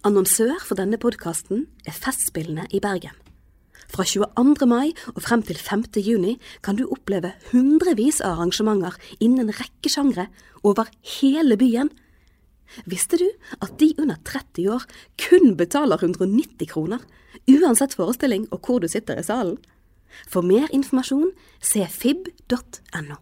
Annonsør for denne podkasten er Festspillene i Bergen. Fra 22. mai og frem til 5. juni kan du oppleve hundrevis av arrangementer innen en rekke sjangre over hele byen. Visste du at de under 30 år kun betaler 190 kroner, uansett forestilling og hvor du sitter i salen? For mer informasjon se fib.no.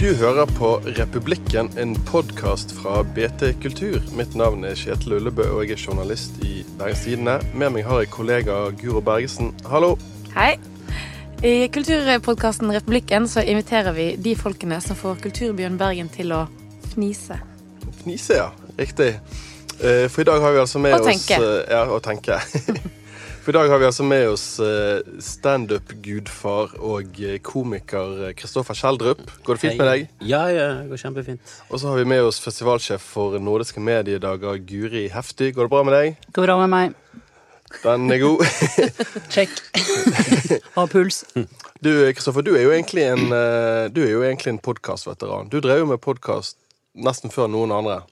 Du hører på Republikken, en podkast fra BT Kultur. Mitt navn er Kjetil Ullebø, og jeg er journalist i Bergens Tidende. Med meg har jeg kollega Guro Bergesen. Hallo. Hei. I kulturpodkasten Republikken så inviterer vi de folkene som får kulturbyen Bergen til å fnise. Fnise, ja. Riktig. Eh, For i dag har vi altså med oss Å tenke. oss eh, Ja, å tenke. For i dag har vi altså med oss eh, standup-gudfar og eh, komiker Kristoffer Kjeldrup. Går det fint med deg? Ja, ja, det går kjempefint. Og så har vi med oss festivalsjef for Nordiske mediedager, Guri Heftig. Går det bra med deg? Går bra med meg. Den er god. Check. Har puls. Du, Kristoffer, du er jo egentlig en, eh, egentlig en podkastveteran. Du drev jo med podkast nesten før noen andre.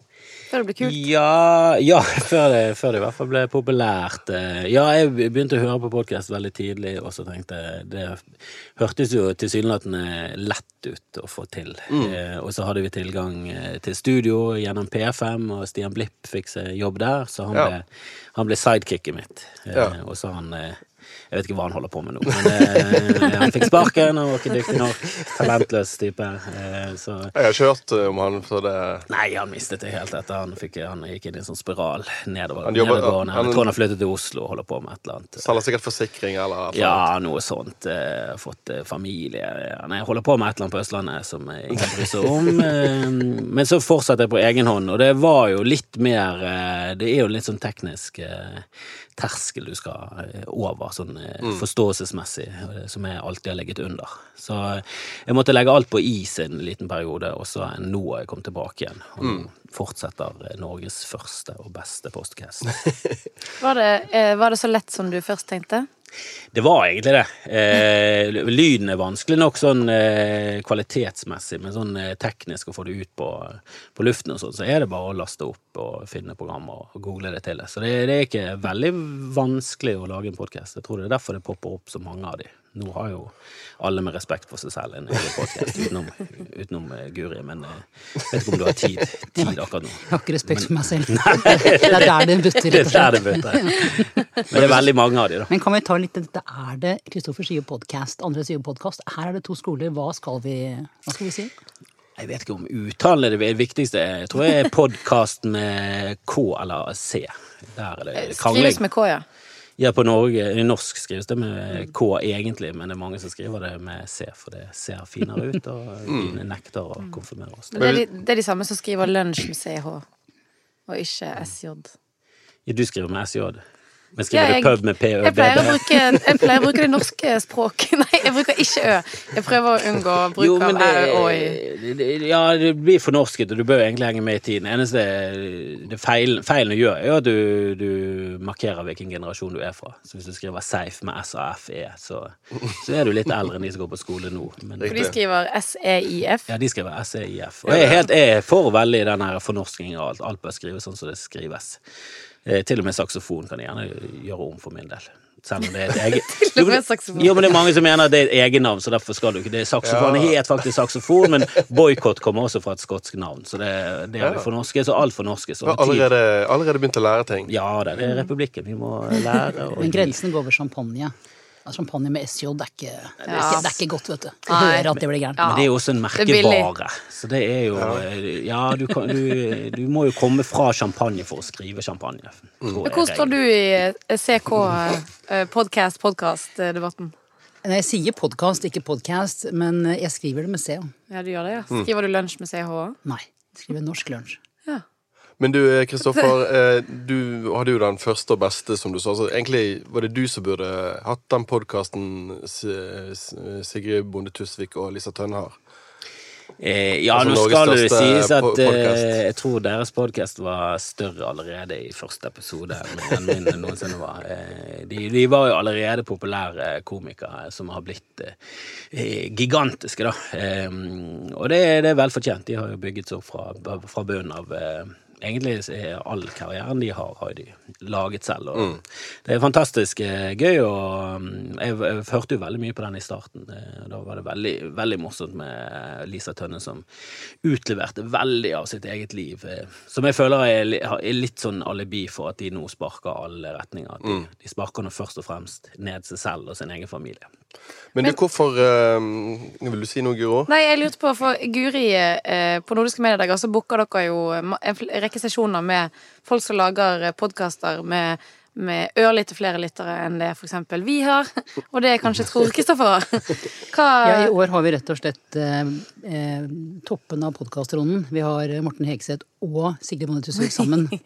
Før det ble kult. Ja, ja før, det, før det i hvert fall ble populært. Eh, Ja, jeg begynte å høre på podkast veldig tidlig, og så tenkte jeg det hørtes jo tilsynelatende lett ut å få til. Eh, og så hadde vi tilgang eh, til studio gjennom P5, og Stian Blipp fikk seg jobb der, så han Ja. ble, han ble sidekicket mitt. Eh, Ja. Og så han eh, Jeg vet ikke hva han holder på med nå, men eh, han fikk sparken, han var ikke dyktig nok. Talentløs type. Eh, så Jeg har ikke hørt eh, om han, så det Nei, han mistet det helt etter. Han, fikk, han gikk inn i en sånn spiral nedover. Han jobber- nedadgående. han- Jeg tror han har flyttet til Oslo og holder på med et eller annet. selger sikkert forsikring eller noe. Ja, noe sånt. Eh, fått eh, familie. Ja, holder på med et eller annet på Østlandet som jeg ikke bryr seg om. Eh, men så fortsatte jeg på egen hånd, og det var jo litt mer eh, Det er jo litt sånn teknisk eh, terskel du skal eh, over, sånn eh, forståelsesmessig, eh, som jeg alltid har ligget under. Så jeg måtte legge alt på is en liten periode, og så nå har jeg kommet tilbake igjen. Og nå fortsetter eh, Norges første og beste postcast. Var det, var det så lett som du først tenkte? Det var egentlig det. Eh, lyden er vanskelig nok sånn eh, kvalitetsmessig, men sånn eh, teknisk å få det ut på, på luften og sånn, så er det bare å laste opp og finne programmer og google det til. Så det, det er ikke veldig vanskelig å lage en podkast. Jeg tror det er derfor det popper opp så mange av de. Nå har jo alle med respekt for seg selv en egen podkast utenom, utenom eh, Guri, men jeg vet ikke om du har tid, tid akkurat nå. Jeg har ikke respekt for meg selv. Det er der det butter, Det er der det slett. Men det er veldig mange av de, da. Men kan vi ta litt Dette er det Kristoffer sier podkast, andre sier podkast. Her er det to skoler. Hva skal vi, hva skal vi si? Jeg vet ikke om uttalen er det viktigste. Jeg tror jeg er podkast med K eller C. Der er det Skrives med K, ja. Ja, på Norge, I norsk skrives det med K egentlig, men det er mange som skriver det med C, for det ser finere ut, og vi nekter å konfirmere oss. Men det, er de, det er de samme som skriver lunsj med CH, og ikke SJ. Ja, du skriver med SJ, men Ja, skriver jeg- pub med Jeg pleier, å bruke, jeg pleier å bruke det norske språket. Nei, jeg bruker ikke Ø. Jeg prøver å unngå bruk Jo, av Æ og det- ja, det blir fornorsket, og du bør egentlig henge med i tiden. Eneste det feil, feilen du gjør, er at du, du markerer hvilken generasjon du er fra. Så hvis du skriver Seif med S-A-F-E, så, så er du litt eldre enn de som går på skole nå. Men, For de skriver SEIF. ja, de skriver S-E-I-F. Og jeg er, helt, jeg er for veldig den her fornorskingen og alt. Alt bør skrives sånn som det skrives. Eh, til og med saksofon kan jeg gjerne gjøre om for min del. Selv om det er et eget Til og med saksofon. Jo, men det er mange som mener at det er et egennavn, så derfor skal du ikke. Det er saksofon Ja. het faktisk saksofon, men boikott kommer også fra et skotsk navn. Så det, det er ja. for norske, så alt for norske. har allerede, allerede begynt å lære ting. Ja da, det er republikken. Vi må lære. Og Men grensen går ved champagne. Ja, champagne med SJ det er ikke, det er ikke, det er ikke godt, vet du. Du hører at det blir gærent. Men det er jo også en er merkevare. Så det er jo Ja, du, kan, du, du må jo komme fra champagne for å skrive champagne. tror Men jeg Hvor står du i eh, CK podcast, podcast, podkast-debatten? Nei, Jeg sier podkast, ikke podcast, men jeg skriver det med CH. Ja, du gjør det, ja. Skriver du lunsj med CH òg? Nei, jeg skriver norsk lunsj. Ja. Men du, eh, Kristoffer, eh, du hadde jo den første og beste, som du sa. Så egentlig var det du som burde hatt den podkasten Sigrid Bonde Tusvik og Lisa Tønne har. Eh, ja, Altså nå Norges skal det sies at eh, jeg tror deres podkast var større allerede i første episode enn min noensinne var. Eh, de, de var jo allerede populære komikere som har blitt eh, gigantiske, da. Eh, og det, det er velfortjent. De har jo bygget seg opp fra, fra bunnen av eh, Egentlig er all karrieren de har, har de laget selv. Og Det er fantastisk eh, gøy, og mm, jeg, jeg hørte jo veldig mye på den i starten. Eh, Da var det veldig, veldig morsomt med Lisa Tønne som utleverte veldig av sitt eget liv. eh, Som jeg føler er, er litt sånn alibi for at de nå sparker alle retninger. At de, de sparker nå først og fremst ned seg selv og sin egen familie. Men du, hvorfor uh, Vil du si noe, Guro? Nei, jeg lurte på, for Guri, uh, på Nordiske mediedager så booker dere jo en rekke sesjoner med folk som lager podkaster med, med ørlite flere lyttere enn det for eksempel vi har. Og det jeg kanskje Tror Kristoffer har. Hva Ja, I år har vi rett og slett eh, eh, toppen av podkastronden. Vi har Morten Hegseth og Sigrid Bonde Tusvik sammen.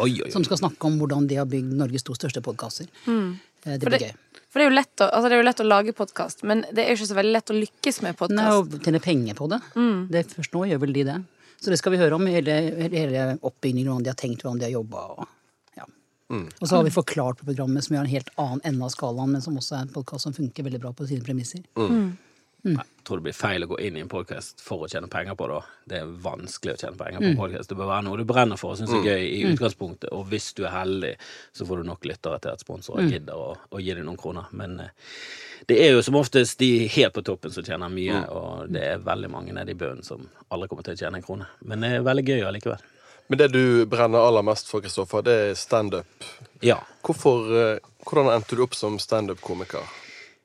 Oi, oi, oi. Som skal snakke om hvordan de har bygd Norges to største podkaster. Eh, det blir det, gøy. For det er jo lett å, altså det er jo lett å lage podkast, men det er jo ikke så veldig lett å lykkes med Nei, å og tjene penger på det. det. Først nå gjør vel de det. Så det skal vi høre om, hele, hele oppbyggingen, hvordan de har tenkt, hvordan de har jobba. Og, ja. og så har vi Forklart på programmet, som gjør en helt annen ende av skalaen, men som også er en podkast som funker veldig bra på sine premisser. Jeg tror det blir feil å gå inn i en podkast for å tjene penger på det. Det er vanskelig å tjene penger på en podcast. Det bør være noe du brenner for og syns er gøy i utgangspunktet. Og hvis du er heldig, så får du nok lyttere til at sponsorer gidder å, å gi deg noen kroner. Men eh, det er jo som oftest de helt på toppen som tjener mye, og det er veldig mange nede i bunnen som aldri kommer til å tjene en krone. Men det er veldig gøy allikevel. Men det du brenner aller mest for, Kristoffer, det er standup. Ja. Hvorfor, eh, hvordan endte du opp som standup-komiker?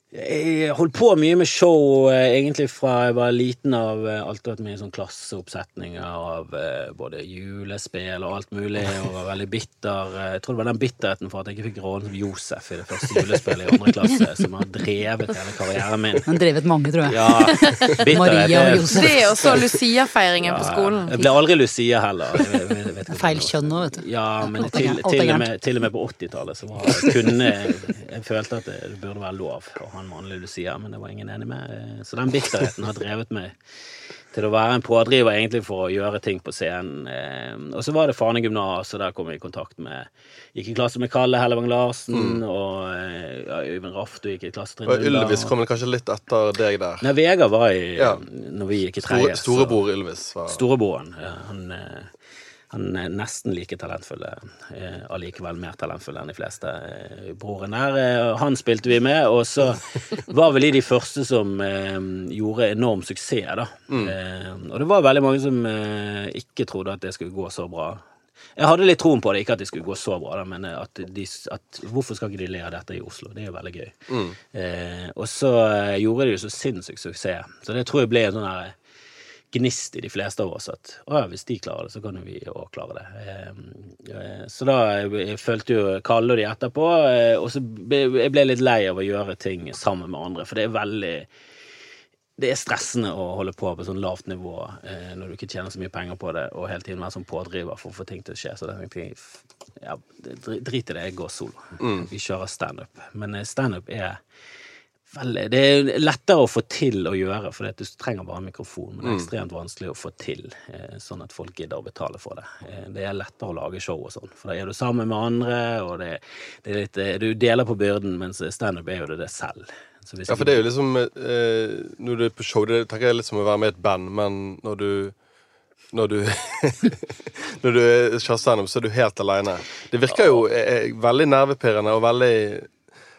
Jeg holdt på mye med show eh, egentlig fra jeg var liten av. eh, Alltid vært mye sånn klasseoppsetninger av eh, både julespill og alt mulig, og var veldig bitter. Jeg tror det var den bitterheten for at jeg ikke fikk rollen som Josef i det første julespillet i andre klasse, som har drevet hele karrieren min. Han drevet mange, tror jeg. Ja, Maria og Josef. Det og så Lucia-feiringen på skolen. Jeg ble aldri Lucia heller. Jeg vet, jeg vet ikke Feil kjønn nå, vet du. Ja, men til, til, og med, til og med på 80-tallet så var, kunne Jeg følte at det, det burde være lov å ha en mannlig Lucia, men det var ingen enig med. Eh, Så den bitterheten har drevet meg til å være en pådriver egentlig for å gjøre ting på scenen. Eh, Og så var det Fane gymnas, og der kom jeg i kontakt med Gikk i klasse med Kalle Hellevang Larsen, og eh, ja, Øyvind Raftu gikk i klasse Og Ylvis kom vel kanskje litt etter deg der. Nei, Vegard var i Ja. Når vi gikk i tredje. storebror Ylvis var Storebroren. ja, Han, han er nesten like talentfull, eh, allikevel mer talentfull enn de fleste. eh, Broren der, eh, han spilte vi med, og så var vel de de første som gjorde enorm suksess, da. Mm. og det var veldig mange som ikke trodde at det skulle gå så bra. Jeg hadde litt troen på det, ikke at det skulle gå så bra, da, men at, de, at hvorfor skal ikke de le av dette i Oslo? Det er jo veldig gøy. Eh, og så gjorde de jo så sinnssyk suksess, så det tror jeg ble en sånn her gnist i de fleste av oss at å ja, hvis de klarer det, så kan jo vi òg klare det. Eh, eh, Så da jeg følte jo Kalle og de etterpå, eh, og så ble jeg litt lei av å gjøre ting sammen med andre, for det er veldig det er stressende å holde på på sånn lavt nivå eh, når du ikke tjener så mye penger på det, og hele tiden være sånn pådriver for å få ting til å skje. Så det tenkte jeg ja, drit i det, jeg går solo. Vi kjører standup. Men eh, standup er veldig Det er lettere å få til å gjøre, for du trenger bare en mikrofon. Men det er ekstremt vanskelig å få til, eh, sånn at folk gidder å betale for det. Eh, det er lettere å lage show og sånn, for da er du sammen med andre, og det, det er litt, eh, du deler på byrden, mens standup er jo det, det selv. Ja, for det er jo liksom eh, Når du er på show, det tenker jeg litt som å være med i et band, men når du når du Når du er- kjører standup, så er du helt aleine. Det virker jo veldig nervepirrende og veldig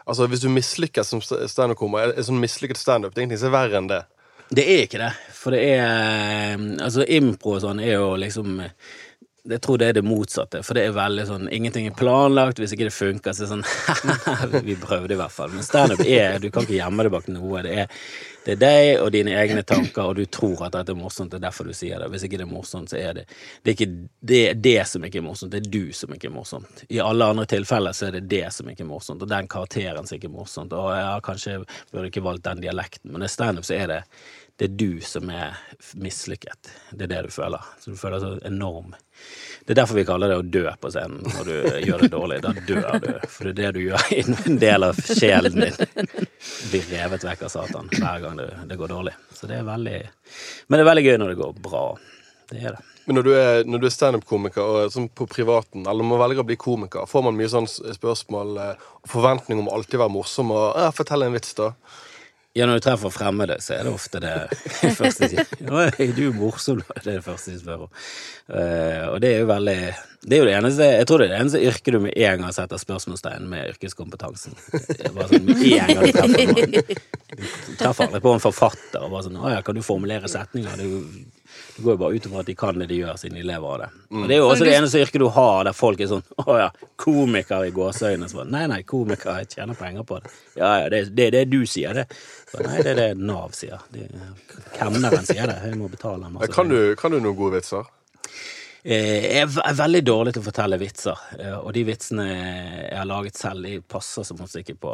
Altså, hvis du mislykkes som st- standup-komiker, er sånn mislykket standup, det er ingenting som er verre enn det. Det er ikke det. For det er Altså, impro og sånn er jo liksom jeg tror det er det motsatte, for det er veldig sånn Ingenting er planlagt, hvis ikke det funker, så er det sånn Vi prøvde i hvert fall. Men standup er Du kan ikke gjemme det bak noe. Det er, det er deg og dine egne tanker, og du tror at dette er morsomt, det er derfor du sier det. Hvis ikke det er morsomt, så er det Det er ikke det, det som ikke er morsomt, det er du som ikke er morsomt. I alle andre tilfeller så er det det som ikke er morsomt, og den karakteren som ikke er morsomt. Og jeg har kanskje burde ikke valgt den dialekten, men i standup så er det det er du som er mislykket. Det er det du føler. Så du føler så enorm Det er derfor vi kaller det å dø på scenen når du gjør det dårlig. Da dør du. For det er det du gjør. En del av sjelen din blir revet vekk av Satan hver gang det, det går dårlig. Så det er veldig Men det er veldig gøy når det går bra. Det er det. Men når du er, når du er standup-komiker og sånn på privaten, eller når man velger å bli komiker, får man mye sånn spørsmål eh, og forventning om å alltid være morsom og 'Fortell en vits', da. Ja, når du treffer fremmede, så er det ofte det første de sier. «Å, er du er morsom. Det er det første de spør om. Uh, og det er jo veldig Det er jo det eneste Jeg tror det er det eneste yrket du med en gang setter spørsmålstegn med yrkeskompetansen. Bare sånn med en gang du treffer treffer aldri på en forfatter og bare sånn 'Å ja, kan du formulere setninger?' Det, er jo, det går jo bare ut ifra at de kan det de gjør, siden de lever av det. Og det er jo også det eneste yrket du har der folk er sånn 'Å ja, komiker i gåseøyne'. Så bare, Nei, nei, komiker, jeg tjener penger på det. Ja ja, det, det er det du sier, det. Så, nei, det er det Nav sier. De- Kemneren sier det. Jeg må betale en masse Kan du, kan du noen gode vitser? Eh, Jeg er ve- er veldig dårlig til å fortelle vitser, eh, og de vitsene jeg har laget selv, de passer som hun ikke på,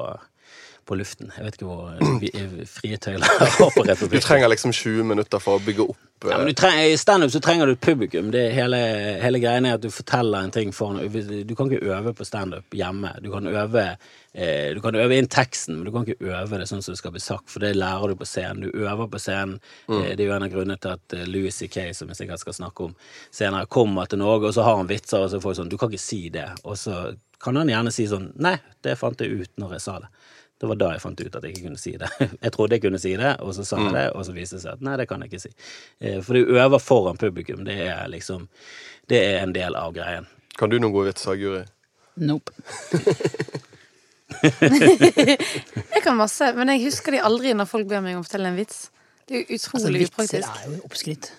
på luften. Jeg vet ikke hvor eh, eh, frie tøyler har på Du trenger liksom 20 minutter for å bygge opp eh, Ja, men du trenger, I standup så trenger du et publikum. Det hele, hele greien er at du forteller en ting foran Du kan ikke øve på standup hjemme. Du kan øve eh, Du kan øve inn teksten, men du kan ikke øve det sånn som det skal bli sagt, for det lærer du på scenen. Du øver på scenen. Mm. det er jo en av grunnene til at eh, Louis C.K., som jeg sikkert skal snakke om senere, kommer til Norge, og så har han vitser, og så får folk sånn Du kan ikke si det. Og så kan han gjerne si sånn Nei, det fant jeg ut når jeg sa det. Det var da jeg fant ut at jeg ikke kunne si det. Jeg trodde jeg kunne si det, og så sa jeg det, og så viste det seg at nei, det kan jeg ikke si. Eh, For du øver foran publikum. Det er liksom Det er en del av greien. Kan du noen gode vitser, Guri? Nope. Jeg kan masse, men jeg husker de aldri når folk ber meg om å fortelle en vits. Det er Altså, utrolig vitser upraktisk. er jo oppskrytt.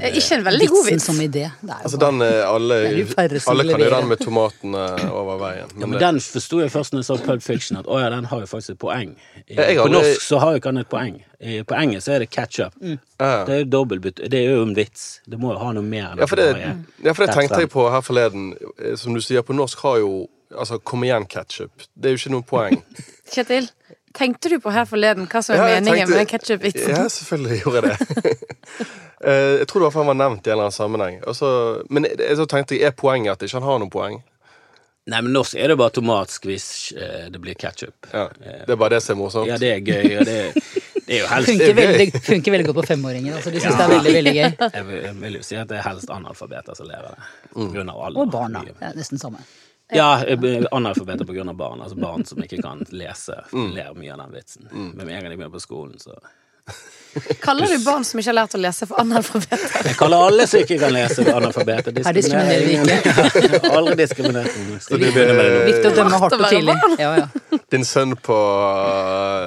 Eh, Ikke en veldig god vits. som idé. Det Altså den eh, alle, Det alle kan jo den med tomatene over veien. Ja, Men men den forsto jeg først når jeg så Pulp Fiction, at å ja, den har jo faktisk et poeng. I- jeg På norsk så har jo ikke han et poeng. I- På engelsk så er det ketchup. Mm. ja. Det er jo dobbeltbytte. Det er jo en vits. Det må jo ha noe mer enn Ja, for det, er ja, for det tenkte jeg på her forleden. Eh, Som du sier, på norsk har jo Altså, kom igjen, ketchup. Det er jo ikke noe poeng. Kjetil, tenkte du på her forleden hva som er Ja, meningen tenkte- med ketsjup-vitsen? Ja, selvfølgelig gjorde jeg det. Eh, jeg tror det var han var nevnt i en eller annen sammenheng. Også, men jeg, så tenkte jeg, er poenget at ikke han har noe poeng? Nei, men norsk er det bare tomatskviss, eh, det blir ketchup. Ja, Det er bare det som er morsomt. Ja, det er gøy, og det, det er jo helst Funker veldig, funker veldig godt på femåringer. Altså, de syns det er veldig veldig gøy. Jeg vil, jeg vil jo si at det er helst analfabeter som lærer det. Mm. Grunn av alder. Og barna. Det er nesten samme. Ja, eh, analfabeter av barn. Altså barn som ikke kan lese, Mm. ler mye av den vitsen. Men med en gang de begynner på skolen, så Kaller du barn som ikke har lært å lese, for analfabeter? Jeg kaller alle som ikke kan lese, for analfabeter. Vi ikke. Aldri diskriminert. Med det er Viktig å dømme hardt og tidlig. Ja, ja. Din sønn på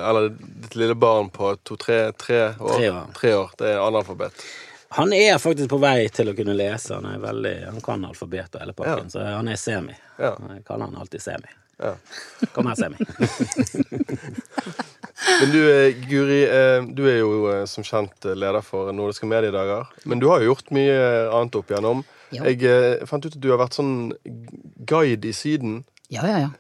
Eller ditt lille barn på to-tre tre år, Tre år. Det er analfabet. Han er faktisk på vei til å kunne lese. Han, er veldig, han kan alfabetet, hele pakken, så han er semi. Ja. Jeg kaller han alltid semi. Ja. Kom her, semi. Men du, eh, Guri, eh, du er jo eh, som kjent leder for Nordiske mediedager. Men du har jo gjort mye annet opp igjennom. Jo. Jeg fant ut at du har vært sånn guide i Syden. ja, ja, ja.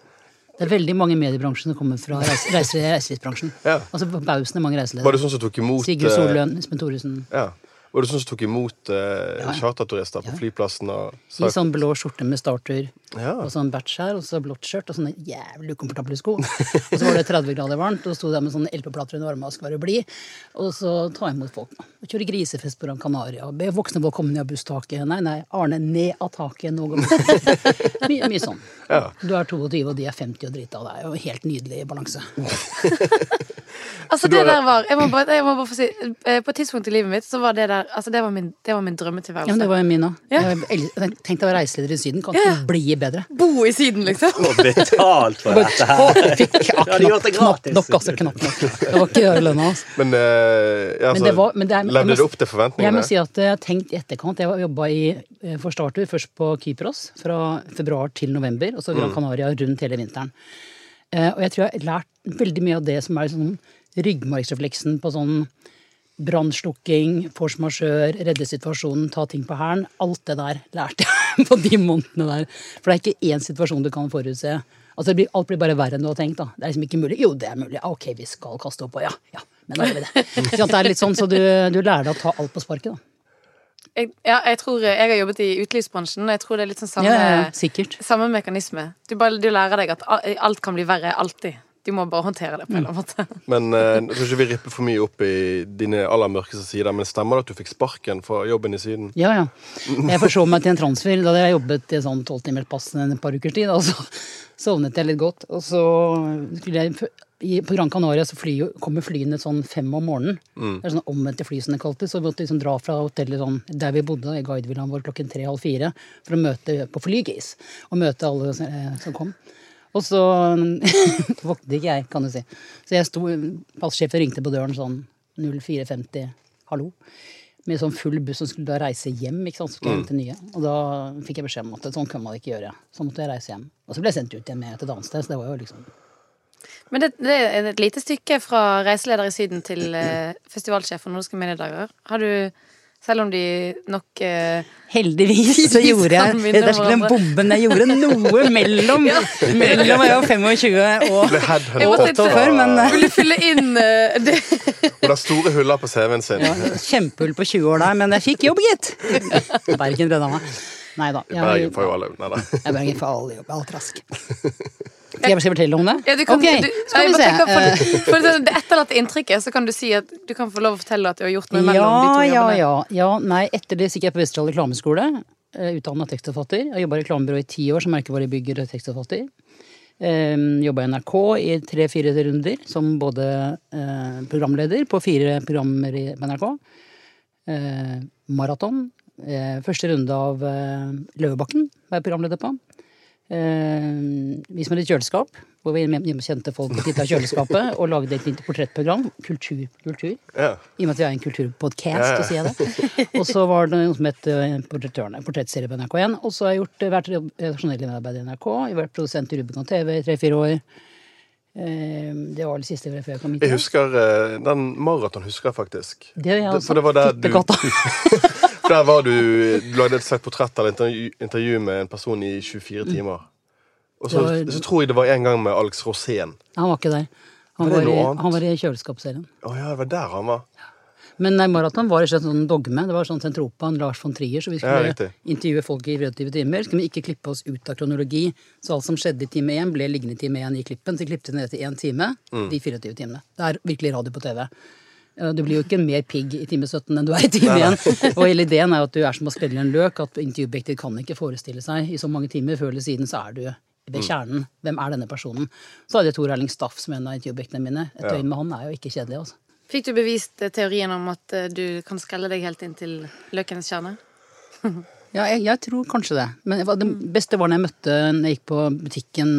Det er veldig mange i mediebransjen som kommer fra reise, reise, reise, Ja. Altså forbausende mange Var det sånn som tok imot Sigurd Solløn, Espen Thoresen. Ja. Var det sånn som tok imot eh, Ja. charterturister på Ja. flyplassen? Og I sånn blå skjorte med starter og sånn batch her, og så blått skjørt og sånne jævlig ukomfortable sko. Og så var det 30 grader varmt, og sto der med sånne LP-plater under armene og skulle være blid. Og så ta imot folk. Og kjøre grisefest på Gran Canaria. Be voksne folk komme ned av busstaket. Nei, nei, Arne, ned av taket. nå. mye, mye sånn. Ja. Du er 22, og de er 50 og drita. Det er jo helt nydelig balanse. Altså, det der var Jeg må bare, jeg må bare få si eh, På et tidspunkt i livet mitt så var det der Altså, det var min, det var min drømmetilværelse. Ja, men det var jo min òg. Ja. Tenk deg å være reiseleder i Syden. Kan Ja. ikke bli bedre. Bo i Syden, liksom. Og betalt for dette her. fikk ja, Ja, knapt, det knapt gratis. nok, altså. Knapt nok. Det var ikke lønna hans. Men, uh, ja, altså, Men det var- men det er- levde det opp til forventningene? Jeg må si at jeg har tenkt i etterkant. Jeg jobba i, for starter først på Kypros fra februar til november, og så Gran Canaria rundt hele vinteren. Uh, Og jeg tror jeg har lært veldig mye av det som er sånn ryggmargsrefleksen på sånn brannslukking, force majeure, redde situasjonen, ta ting på hælen. Alt det der lærte jeg på de månedene der. For det er ikke én situasjon du kan forutse. Altså det blir, Alt blir bare verre enn du har tenkt. da. Det er liksom ikke mulig. Jo, det er mulig. Ok, vi skal kaste opp, og ja. ja. Men da gjør vi det. Så Det er litt sånn, så du, du lærer deg å ta alt på sparket, da. Jeg, ja, jeg tror Jeg har jobbet i utelivsbransjen, og jeg tror det er litt sånn samme, ja, ja, samme mekanisme. Du, bare, du lærer deg at alt kan bli verre alltid. Du må bare håndtere det på en eller annen måte. Men Jeg tror ikke vi ripper for mye opp i dine aller mørkeste sider, men stemmer det at du fikk sparken fra jobben i Syden? Ja, ja. Jeg forså meg til en transfer da hadde jeg jobbet i sånn tolvtimerspass en par ukers tid. Og så sovnet jeg litt godt. Og så skulle jeg På Gran Canaria så fly, kommer flyene sånn fem om morgenen. Det er sånn omvendte fly som det kaltes. Så vi måtte liksom dra fra hotellet sånn, der vi bodde, i guidevillaen vår klokken tre-halv fire, for å møte på flygis. Og møte alle eh, som kom. Og så våknet ikke jeg, kan du si. Så jeg sto, passsjefen ringte på døren sånn 04.50, hallo. Med sånn full buss som skulle da reise hjem. ikke sant, så skulle jeg hente nye. Og da fikk jeg beskjed om at sånn kan man ikke gjøre. Så måtte jeg reise hjem. Og så ble jeg sendt ut igjen med et annet sted. Så det var jo liksom Men det, det er et lite stykke fra reiseleder i Syden til eh, festivalsjef for Nordiske mediedager. Har du, selv om de nok eh, Heldigvis så gjorde jeg Det er ikke den bomben jeg gjorde noe mellom Mellom jeg var 25 og Ble Jeg headhuntet måtte år før, men Ville fylle inn uh, det? Hun har store huller på CV-en sin. ja, Kjempehull på 20 år der, men jeg fikk jobb, gitt! Bergen redda meg. Nei da. Bergen får jo alle Nei da. Er Bergen for alle jobb. Alt rask. Skal jeg fortelle om det? Ja, du kan, ok, du, skal jeg vi se. tenker Eh, For, for det, etterlatte inntrykket, så kan du si at du kan få lov å fortelle at du har gjort noe mellom de to ja, jobbene. ja, ja. Nei, etter det gikk jeg på Vesterålen reklameskole. Utdanna tekstforfatter. Jeg jobba i reklamebyrå i ti år som merkevarebygger og tekstforfatter. Um, jobba i NRK i tre-fire runder som både eh, programleder på fire programmer i på NRK. Eh, maraton. Eh, første runde av eh, Løvebakken var jeg programleder på. Eh, vi som hadde et kjøleskap, hvor vi kjente folk titta i kjøleskapet og lagde et lite portrettprogram. Kultur. kultur. Ja. I og med at vi er en kulturpodcast, Ja, ja. så sier jeg det. Og så var det noe som het eh, Portrettørene, portrettserie på NRK1. Og så har jeg gjort, eh, vært redaksjonell medarbeider i NRK. Jeg har vært produsent i Rubicon TV i tre-fire år. Det var det siste før jeg kom hit. Jeg husker Den maraton husker jeg faktisk. Det jeg Det-. For det var der du. Der var du Du lagde et slags portrett eller intervju, intervju med en person i 24 timer. Og så, var- så tror jeg det var en gang med Alex Rosén. Han var ikke der. Han Var var, i, han var i kjøleskapsserien. Å ja, det var der han var. Men nei, maraton var ikke sånn dogme. Det var sånn Sentropan, Lars von Trier, så vi skulle ja, intervjue folk i 24 timer. Skulle vi ikke klippe oss ut av kronologi. Så alt som skjedde i time én, ble liggende i time én i klippen. Så klippet vi ned til én time, Mm. de 24 timene. Det er virkelig radio på TV. Eh, Du blir jo ikke mer pigg i time 17 enn du er i time 1. Og hele ideen er at du er som å spille en løk, at intervjuobjektet kan ikke forestille seg i så mange timer. Før eller siden så er du ved kjernen. Hvem er denne personen? Så hadde jeg Tor Erling Staff som en av intervjuobjektene mine. Et døgn med han er jo ikke kjedelig, altså. Fikk du bevist eh, teorien om at eh, du kan skrelle deg helt inn til løkens kjerne? Ja, jeg, jeg tror kanskje det. Men det beste var når jeg møtte når jeg gikk på butikken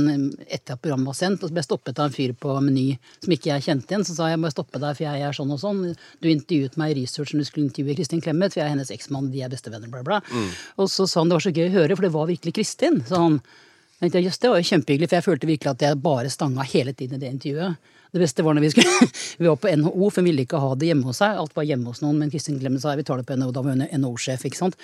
etter at programmet var sendt. Og så ble jeg stoppet av en fyr på Meny som ikke jeg kjente igjen. Så sa jeg må stoppe deg, for jeg er sånn og sånn. Du intervjuet meg i researchen du skulle intervjue Kristin Clemet, for jeg er hennes eksmann, de er bestevenner, bla, bla. Og så sa han det var så gøy å høre, for det var virkelig Kristin. sa han. Jøss, det var jo kjempehyggelig, for jeg følte virkelig at jeg bare stanga hele tiden i det intervjuet. Det beste var når vi skulle Vi var på NHO, for hun ville ikke ha det hjemme hos seg. Alt var hjemme hos noen, men Kristin Clemet sa vi tar det på NHO. Da var hun NHO-sjef, ikke sant.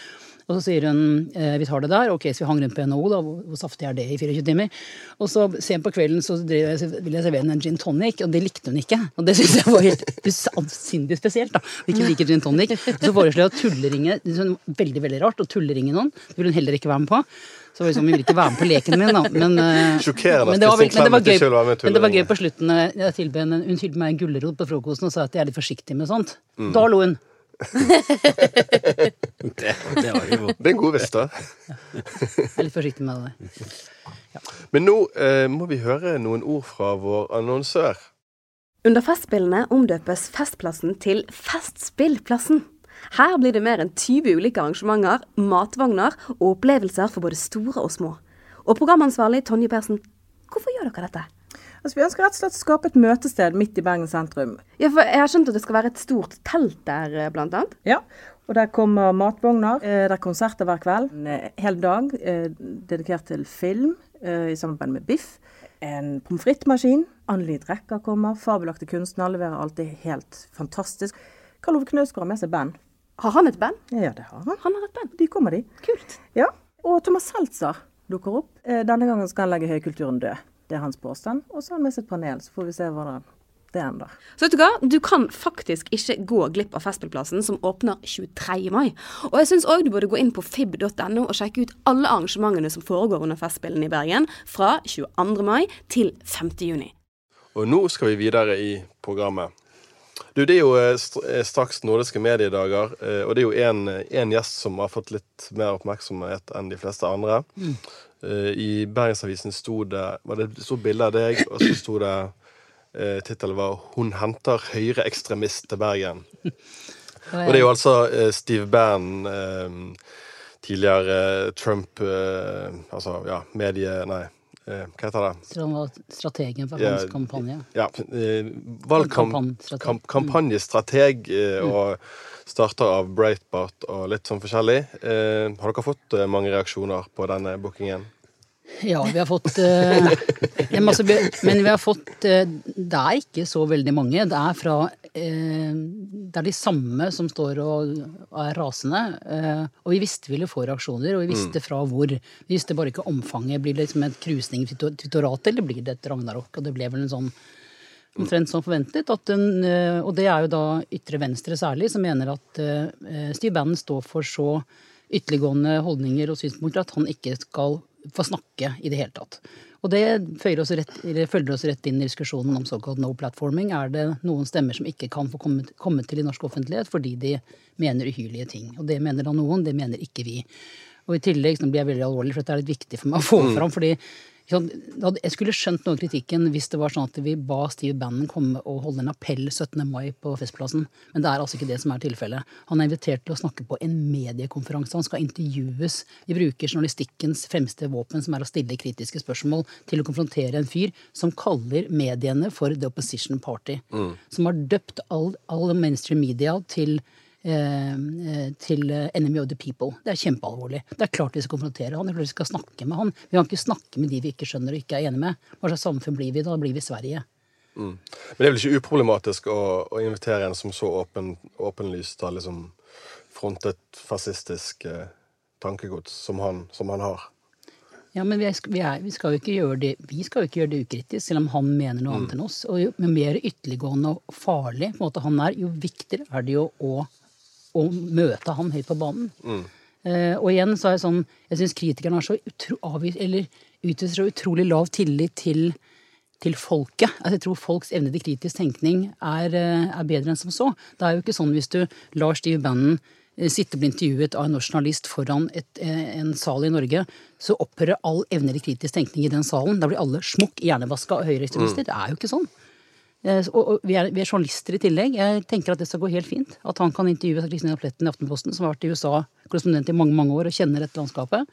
Og så sier hun eh, vi tar det der. Ok, så vi hang rundt på NHO, da. Hvor, saftig er det i 24 timer? Og så sent på kvelden så jeg, ville jeg servere henne en gin tonic, og det likte hun ikke. Og det syntes jeg var helt usannsynlig spesielt, da. Ikke liker gin tonic. Så foreslo jeg å tulleringe var Veldig, veldig rart å tulleringe noen. Det ville hun heller ikke være med på. Så var liksom, hun ville ikke være med på leken min, da. Men, eh, Sjokkerende men at det var, Kristin men det var Clemet ikke vil være med i men det var gøy på slutten. eh, Jeg tilbød henne, hun tilbød meg en gulrot på frokosten og sa at jeg er litt forsiktig med sånt. Mm. Da lo hun. Det, det var jo Det er en god vits, da. Jeg er litt forsiktig med det. Men nå eh, må vi høre noen ord fra vår annonsør. Under Festspillene omdøpes Festplassen til Festspillplassen. Her blir det mer enn 20 ulike arrangementer, matvogner og opplevelser for både store og små. Og programansvarlig Tonje Persen, hvorfor gjør dere dette? Altså, vi ønsker rett og slett å skape et møtested midt i Bergen sentrum. Ja, for Jeg har skjønt at det skal være et stort telt der, eh, blant annet. Ja, og der kommer matvogner. eh, Det er konserter hver kveld. En eh, hel dag dedikert til film i samarbeid med Biff. En pommes frites-maskin. Annelid Drekker kommer. Fabelaktige kunstnere leverer alltid helt fantastisk. Karl Ove Knausgård har med seg band. Har han et band? Ja, det har han. Han har et band. De kommer, de. Kult. Ja. Og Thomas Seltzer dukker opp. Eh, Denne gangen skal han legge høykulturen død. Det er hans påstand. Og så har han med sitt panel, så får vi se hva det det ender. Så vet du hva, du kan faktisk ikke gå glipp av Festspillplassen, som åpner 23. mai. Og jeg syns òg du burde gå inn på fib.no og sjekke ut alle arrangementene som foregår under Festspillene i Bergen fra 22. mai til 5. juni. Og nå skal vi videre i programmet. Du, Det er jo eh, eh, straks nordiske mediedager, eh, og det er jo én gjest som har fått litt mer oppmerksomhet enn de fleste andre. Mm. I Bergensavisen sto det var det et stort bilde av deg, og så sto det Tittelen var 'Hun henter høyreekstremist til Bergen'. Og det er jo altså Steve Bannon, tidligere Trump Altså, ja, medie... Nei, hva heter det? Så han var strategen for Ja, hans kampanje. Ja, Valgkampanjestrateg valgkamp- Kampanjestrateg. kamp- kampanjestrateg eh, og starter av Breitbart og litt sånn forskjellig. Eh, har dere fått eh, mange reaksjoner på denne bookingen? Ja, vi har fått eh, masse, men, vi, har fått eh, Det er ikke så veldig mange. Det er fra eh, Det er de samme som står og er rasende. Eh, og vi visste vi ville få reaksjoner, og vi visste fra hvor. Vi visste bare ikke omfanget. Blir det liksom en krusning i tutoratet, eller blir det et ragnarok? Og det ble vel en sånn omtrent som forventet. Den, eh, og det er jo da ytre venstre særlig, som mener at eh, Steve Bannon står for så ytterliggående holdninger og synspunkter at han ikke skal få snakke i det hele tatt. Og det følger oss rett, følger oss rett inn i diskusjonen om såkalt no platforming. Er det noen stemmer som ikke kan få komme, komme til i norsk offentlighet fordi de mener uhyrlige ting? Og det mener da noen, det mener ikke vi. Og i tillegg så blir jeg veldig alvorlig, for dette er litt viktig for meg å få fram. fordi Jeg skulle skjønt noe av kritikken hvis det var sånn at vi ba Steve Bannon komme og holde en appell 17. mai på Festplassen, men det er altså ikke det som er tilfellet. Han er invitert til å snakke på en mediekonferanse. Han skal intervjues. Vi bruker journalistikkens fremste våpen, som er å stille kritiske spørsmål, til å konfrontere en fyr som kaller mediene for the opposition party. Som har døpt all, all mainstream media til til eh, enemy of the people. Det er kjempealvorlig. Det er klart vi skal konfrontere han. Det er klart vi skal snakke med han. Vi kan ikke snakke med de vi ikke skjønner og ikke er enige med. Hva slags samfunn blir vi da? Blir vi Sverige. Men det er vel ikke uproblematisk å, å invitere en som så åpen, åpenlyst har liksom frontet fascistisk eh, tankegods som han, som han har? Ja, men vi, er, vi, er, vi skal jo ikke gjøre det Vi skal jo ikke gjøre det ukritisk, selv om han mener noe annet enn oss. Og jo mer ytterliggående og farlig på en måte han er, jo viktigere er det jo å, å møte han høyt på banen. Eh, og igjen så er det sånn Jeg syns kritikerne har så utro, avvis, eller utviser så utrolig lav tillit til, til folket. Altså, jeg tror folks evne til kritisk tenkning er, eh, er bedre enn som så. Det er jo ikke sånn hvis du lar Steve Bannon eh, sitte og bli intervjuet av en norsk journalist foran et, en sal i Norge, så opphører all evne til kritisk tenkning i den salen. Da blir alle smukk hjernevaska og høyreekstremister. Det er jo ikke sånn. Eh, Og, vi, er, vi er journalister i tillegg. Jeg tenker at det skal gå helt fint. At han kan intervjue Kristina Pletten i Aftenposten, som har vært i USA korrespondent i mange mange år og kjenner dette landskapet.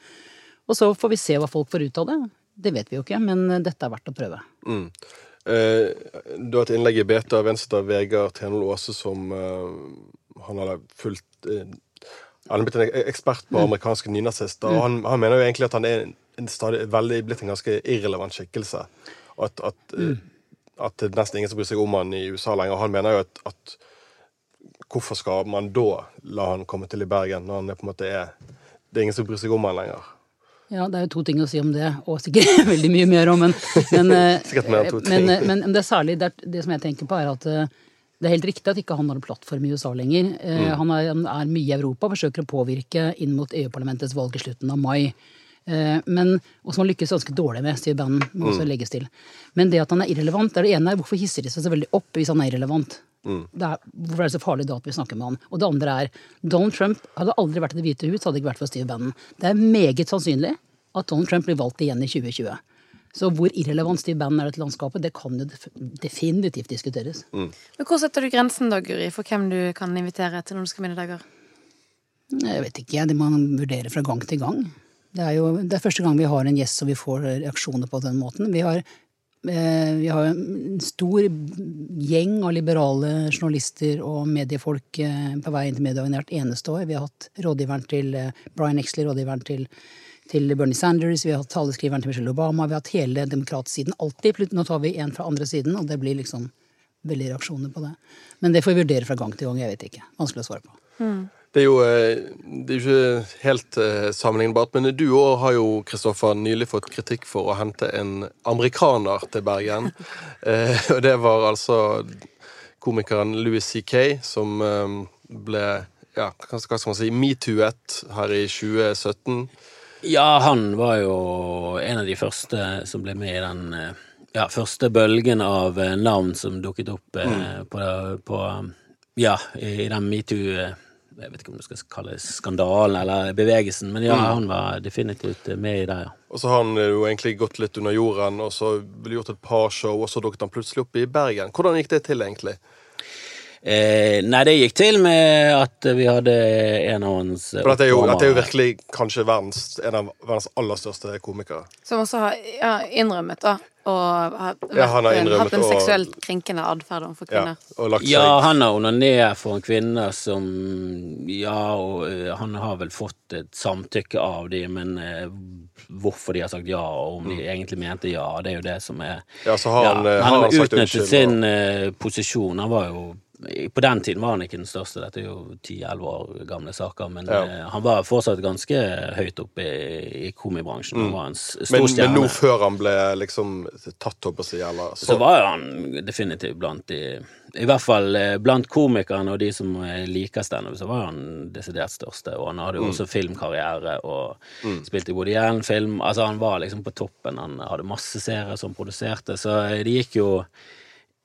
Og så får vi se hva folk får ut av det. Det vet vi jo ikke, men eh, dette er verdt å prøve. Mm. Eh, du har et innlegg i BT av Venstre Vegard Tenol Aase som eh, han har fulgt eh, Han er blitt en ekspert på amerikanske nynazister, og han, han mener jo egentlig at han er en, en stadig, veldig blitt en ganske irrelevant skikkelse. At, at, eh, at det er nesten ingen som bryr seg om han i USA lenger. Han mener jo at, at Hvorfor skal man da la han komme til i Bergen, når han på en måte er Det er ingen som bryr seg om han lenger. Ja, det er jo to ting å si om det, og sikkert veldig mye mer om, men Men, eh, ting. men, eh, men, men det er særlig det, er, det som jeg tenker på, er at eh, det er helt riktig at ikke han har en plattform i USA lenger. Eh, Mm. Han, er, er mye i Europa, forsøker å påvirke inn mot EU-parlamentets valg i slutten av mai. Eh, Men, og som han lykkes ganske dårlig med, Steve Bannon, må Mm. legges til. Men det at han er irrelevant, det er det ene hvorfor hisser de seg så veldig opp hvis han er irrelevant? Mm. Det er, hvorfor er det så farlig da at vi snakker med han? Og det andre er Donald Trump hadde aldri vært i Det hvite hus hadde det ikke vært for Steve Bannon. Det er meget sannsynlig at Donald Trump blir valgt igjen i 2020. Så hvor irrelevant Steve Bannon er i dette landskapet, det kan jo definitivt diskuteres. Men hvor setter du grensen da, Guri, for hvem du kan invitere til nordiske middager? Jeg vet ikke, det må man vurdere fra gang til gang. Det er jo det er første gang vi har en gjest som vi får reaksjoner på den måten. Vi har, eh, vi har en stor gjeng av liberale journalister og mediefolk eh, på vei inn til mediedagen hvert eneste år. Vi har hatt rådgiveren til eh, Brian Exley, rådgiveren til, til Bernie Sanders, vi har hatt taleskriveren til Michelle Obama, vi har hatt hele demokratsiden alltid. Nå tar vi en fra andre siden, og det blir liksom veldig reaksjoner på det. Men det får vi vurdere fra gang til gang, jeg vet ikke. Vanskelig å svare på. Det er jo eh, det er ikke helt eh, sammenlignbart, men du òg har jo Kristoffer, nylig fått kritikk for å hente en amerikaner til Bergen. Eh, og det var altså komikeren Louis C.K. som ble ja, hva skal man si, metoo-et her i 2017. Ja, han var jo en av de første som ble med i den ja, første bølgen av navn som dukket opp eh, på, på Ja, i den metoo eh, Jeg vet ikke om du skal kalle det skandalen eller bevegelsen, men ja, han var definitivt eh, med i det, ja. Og så har han jo egentlig gått litt under jorden, og så gjort et par show, og så dukket han plutselig opp i Bergen. Hvordan gikk det til, egentlig? Eh, nei, det gikk til med at vi hadde en av hans For dette er jo, dette er jo virkelig kanskje verdens, en av verdens aller største komikere. Som også har ja, innrømmet, da. Og har Ja, han har en- hatt en og- seksuelt krenkende atferd overfor Ja, kvinner. og lagt seg Ja, han har onanert for en kvinne som Ja, og eh, han har vel fått et samtykke av de, men eh, hvorfor de har sagt ja, og om de egentlig mente ja, det er jo det som er Ja, så har han, eh, han har har sagt utnyttet unnskyld, sin eh, posisjon. Han var jo På den tiden var han ikke den største, dette er jo 10-11 år gamle saker, men Ja. eh, han var fortsatt ganske høyt oppe i, i komibransjen. Han var en stor men, stjerne. men nå før han ble liksom tatt, opp å si, eller så var han definitivt blant de I hvert fall eh, blant komikerne og de som eh, liker standup, så var han desidert største. Og han hadde jo også filmkarriere og spilte i Woody Allen-film. Altså, han var liksom på toppen. Han hadde masse serier som produserte, så det gikk jo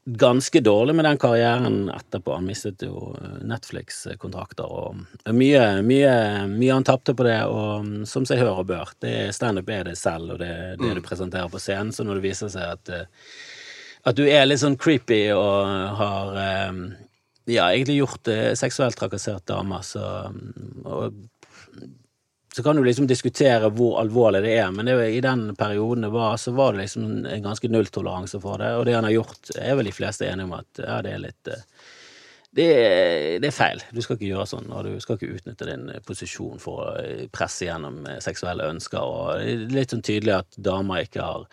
ganske dårlig med den karrieren etterpå. Han mistet jo eh, Netflix-kontrakter og mye, mye, mye han tapte på det, og mm, som seg hør og bør. Det- Standup er det selv, og det er det du presenterer på scenen, så når det viser seg at eh, at du er litt sånn creepy og har eh, ja, egentlig gjort seksuelt trakassert damer, så mm, og, så kan du liksom diskutere hvor alvorlig det er, men det, i den perioden det var, så var det liksom en ganske nulltoleranse for det, og det han har gjort, er vel de fleste enige om at ja, det er litt eh, det det er feil. Du skal ikke gjøre sånn, og du skal ikke utnytte din posisjon for å eh, presse gjennom eh, seksuelle ønsker. Og det er litt sånn tydelig at damer ikke har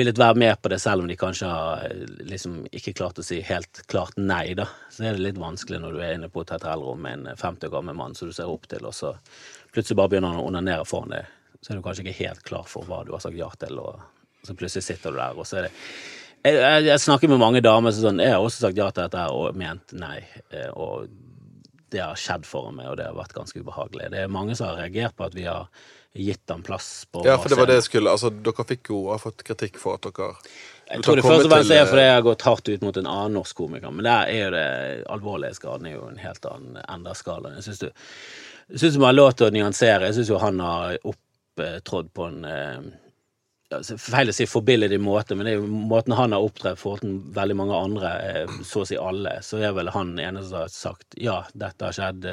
villet være med på det, selv om de kanskje har liksom ikke klart å si helt klart nei, da. Så er det litt vanskelig når du er inne på et hotellrom med en 50 år gammel mann som du ser opp til, og så plutselig bare begynner han å onanere foran deg. Så er du kanskje ikke helt klar for hva du har sagt ja til, og så plutselig sitter du der, og så er det jeg, jeg, jeg snakker med mange damer som sånn Jeg har også sagt ja til dette og ment nei. eh, Og det har skjedd for meg, og det har vært ganske ubehagelig. Det er mange som har reagert på at vi har gitt dem plass på Ja, for det var det jeg skulle Altså, dere fikk jo har fått kritikk for at dere Jeg tror det først og fremst er fordi eh, jeg har gått hardt ut mot en annen norsk komiker, men der er jo det alvorlige skaden er jo en helt annen enda skala. Jeg syns du jeg synes det har lov til å nyansere. Jeg syns jo han har opptrådt på en eh, ja, så Feil å si forbilledlig måte, men det er jo måten han har opptrådt til veldig mange andre, eh, så å si alle, så er vel han eneste som har sagt ja, dette har skjedd,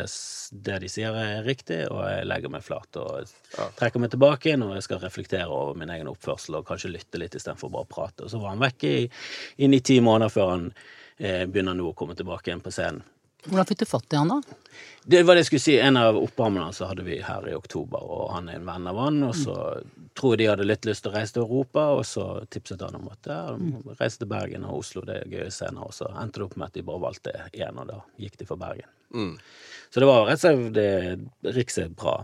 det de sier er riktig, og jeg legger meg flat og trekker meg tilbake igjen, og jeg skal reflektere over min egen oppførsel og kanskje lytte litt istedenfor bare å prate. Og så var han vekk i, inn i ti måneder før han eh, begynner nå å komme tilbake igjen på scenen. Hvordan fikk du fatt i han, da? Det var det jeg skulle si. En av oppvarmerne så hadde vi her i oktober, og han er en venn av han. Og så tror jeg de hadde litt lyst til å reise til Europa, og så tipset han om at ja, må reise til Bergen og Oslo, det er gøye scener. Og så endte det opp med at de bare valgte én, og da gikk de for Bergen. Så det var rett og slett det Riks er et bra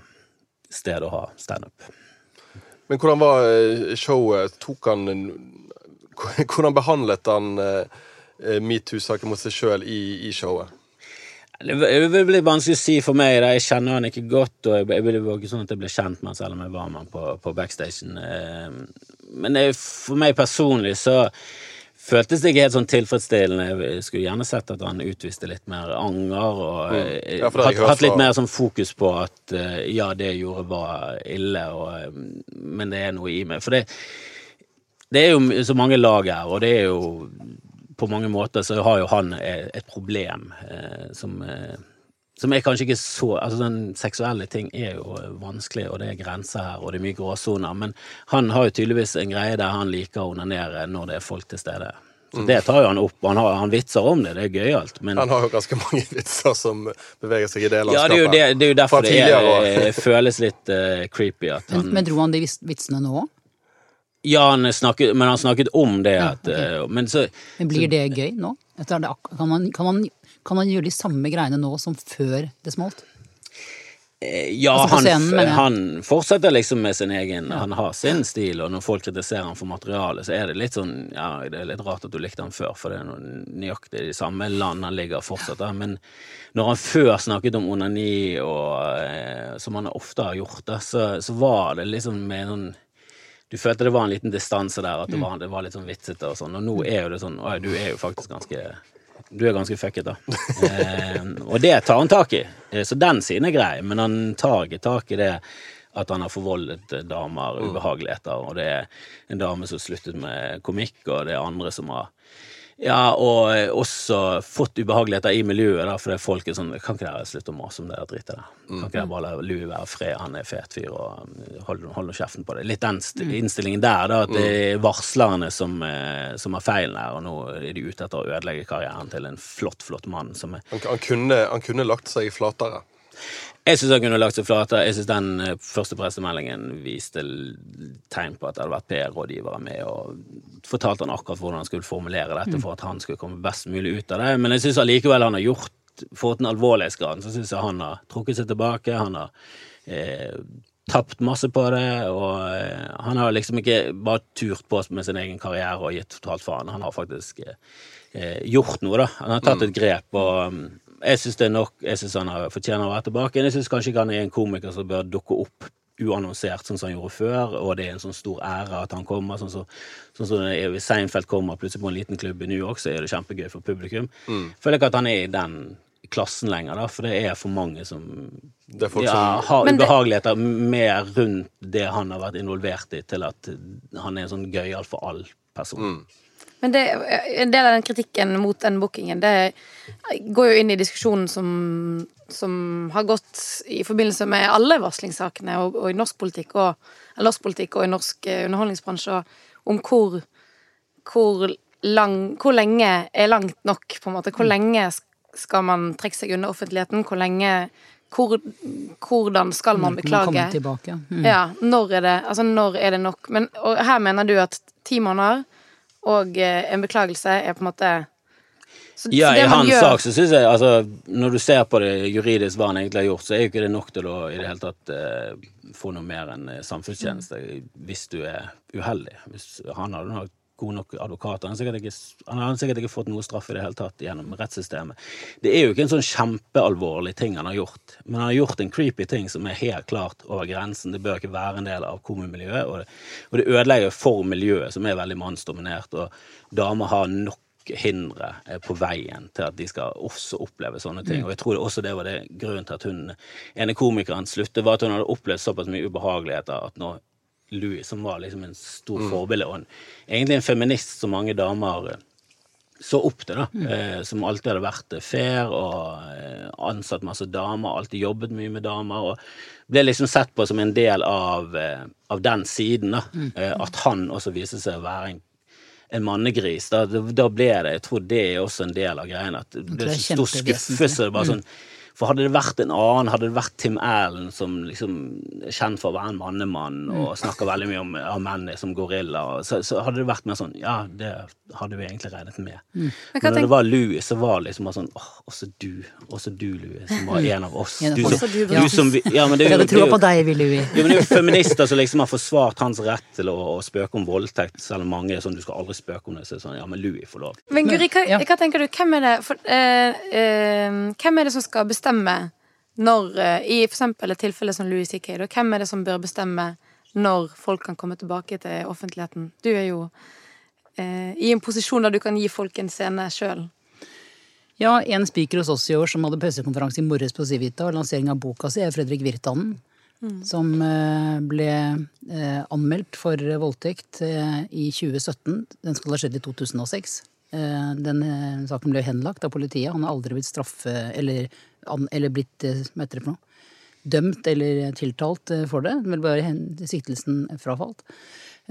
sted å ha standup. Men hvordan var eh, showet? Tok han Hvordan behandlet han eh, eh, metoo-saken mot seg sjøl i, i showet? Det blir vanskelig å si for meg. Da. Jeg kjenner han ikke godt, og jeg, det var ikke sånn at jeg ble kjent med han selv om jeg var med han på, på backstagen. Eh, Men det, for meg personlig så føltes det ikke helt sånn tilfredsstillende. Jeg skulle gjerne sett at han utviste litt mer anger, og mm. Ja, hatt, hatt litt mer sånn fokus på at eh, ja, det jeg gjorde var ille, og, eh, men det er noe i meg. For det, det er jo så mange lag her, og det er jo på mange måter så har jo han eh, et problem eh, som eh, som er kanskje ikke så altså den Seksuelle ting er jo vanskelig, og det er grenser her, og det er mye gråsoner, men han har jo tydeligvis en greie der han liker å onanere når det er folk til stede. Så Det tar jo han opp, han, har, han vitser om det, det er gøyalt, men Han har jo ganske mange vitser som beveger seg i det ja, det er jo, landskapet. det, det er jo derfor det er, føles litt uh, creepy at han men dro han de vitsene nå òg? Ja, han snakket, men han snakket om det Ja, at eh, Men så Men blir det gøy nå? Det, kan, man, kan, man, kan man gjøre de samme greiene nå som før det smalt? Eh, Ja, Altså han, han fortsetter liksom med sin egen Han har sin stil, og når folk kritiserer han for materialet, så er det litt sånn Ja, det er litt rart at du likte han før, for det er noe nøyaktig i de samme land han ligger fortsatt der. Men når han før snakket om onani, og eh, som han ofte har gjort, da, så, så var det liksom med noen du følte det var en liten distanse der, at det var, det var litt sånn vitsete og sånn. Og nå er jo det sånn Oi, du er jo faktisk ganske Du er ganske fucket, da. Eh, og det tar han tak i. Eh, Så den siden er grei, men han tar ikke tak i det at han har forvoldet eh, damer ubehageligheter, og det er en dame som sluttet med komikk, og det er andre som har ja, og eh, også fått ubehageligheter i miljøet, da, fordi folk er sånn Kan ikke dere slutte å mase om det dritet der? Kan ikke dere bare la Louis være fred, han er fet fyr, og um, hold, hold kjeften på det. Litt den innstillingen der, da, at det er varslerne som, eh, som har feilen her, og nå er de ute etter å ødelegge karrieren til en flott, flott mann som er Han, han, kunne, han kunne lagt seg flatere. Jeg syns han kunne lagt seg flate. Jeg syns den eh, første pressemeldingen viste tegn på at det hadde vært PR-rådgivere med, og fortalte han akkurat hvordan han skulle formulere dette for at han skulle komme best mulig ut av det. Men jeg syns allikevel han har gjort Fått den alvorlighetsgraden så syns jeg han har trukket seg tilbake. Han har eh, tapt masse på det, og eh, han har liksom ikke bare turt på med sin egen karriere og gitt totalt faen. Han har faktisk eh, eh, gjort noe, da. Han har tatt et grep, og mm, jeg syns det er nok. Jeg syns han har fortjener å være tilbake. Jeg syns kanskje ikke han er en komiker som bør dukke opp uannonsert, sånn som han gjorde før, og det er en sånn stor ære at han kommer. Sånn som sånn så det er Seinfeld kommer plutselig på en liten klubb i New York, så er det kjempegøy for publikum. Føler ikke at han er i den klassen lenger, da, for det er for mange som Det er ja, har det- ubehageligheter mer rundt det han har vært involvert i, til at han er en sånn gøyal for all person. Men det, en del av den kritikken mot den bookingen, det går jo inn i diskusjonen som, som har gått i forbindelse med alle varslingssakene, og, og i norsk politikk og, norsk politikk og i norsk eh, underholdningsbransje, om hvor, hvor, lang, hvor lenge er langt nok, på en måte. Hvor lenge skal man trekke seg unna offentligheten? Hvor lenge hvor, Hvordan skal man komme beklage? Mm. Ja, når er det, altså når er det nok? Men og her mener du at ti måneder og eh, en beklagelse er på en måte så, Ja, så det i hans gjør- sak så syns jeg altså Når du ser på det juridisk hva han egentlig har gjort, så er jo ikke det nok til å i det hele tatt eh, få noe mer enn samfunnstjeneste mm. hvis du er uheldig. Hvis han hadde nok god nok advokat. Han har, ikke, han sikkert ikke fått noe straff i det hele tatt gjennom rettssystemet. Det er jo ikke en sånn kjempealvorlig ting han har gjort, men han har gjort en creepy ting som er helt klart over grensen. Det bør ikke være en del av komimiljøet, og det, og det ødelegger for miljøet, som er veldig mannsdominert, og damer har nok hindre eh, på veien til at de skal også oppleve sånne ting. Og jeg tror det også det var det grunnen til at hun ene komikeren sluttet, var at hun hadde opplevd såpass mye ubehageligheter at når Louis, som var liksom en stor forbilde, og en, egentlig en feminist som mange damer eh, så opp til, da. Eh, som alltid hadde vært eh, fair og eh, ansatt masse damer, alltid jobbet mye med damer. Og ble liksom sett på som en del av, av den siden, da. Eh, at han også viste seg å være en, en mannegris. Da, da ble det Jeg tror det er også en del av greien. At det det stor skuffelse. Bare sånn for hadde det vært en annen, hadde det vært Tim Allen, som liksom er kjent for å være en mannemann og snakker veldig mye om om menn er som gorilla, så, så hadde det vært mer sånn Ja, det hadde vi egentlig regnet med. Men Men når det var Louis, så var det liksom bare sånn åh, også du, også du, Louis, som var en av oss. Du som, du, du som vi, ja, men det, Jeg er jo- hadde det er troa jo- på deg, vi, Louis. ja, men det er jo feminister som liksom har forsvart hans rett til å, å spøke om voldtekt, selv om mange er sånn du skal aldri spøke om det. Så er sånn, ja, men Louis får lov. Men Guri, hva, hva tenker du? Hvem er det, for, eh, eh, hvem er det som skal bestemme når eh, I eksempel et tilfelle som Louis C.K., hvem er det som bør bestemme når folk kan komme tilbake til offentligheten? Du er jo eh, i en posisjon der du kan gi folk en scene sjøl. Ja, en speaker hos oss i år som hadde pressekonferanse i morges på Civita og lansering av boka si, er Fredrik Virtanen. Som eh, ble eh, anmeldt for voldtekt i 2017. Den skal ha skjedd i 2006. Eh, Den saken ble henlagt av politiet. Han har aldri blitt straffe... Eller, an, eller blitt eh, Hva heter det for noe? Dømt eller tiltalt eh, for det. Vel bare siktelsen frafalt.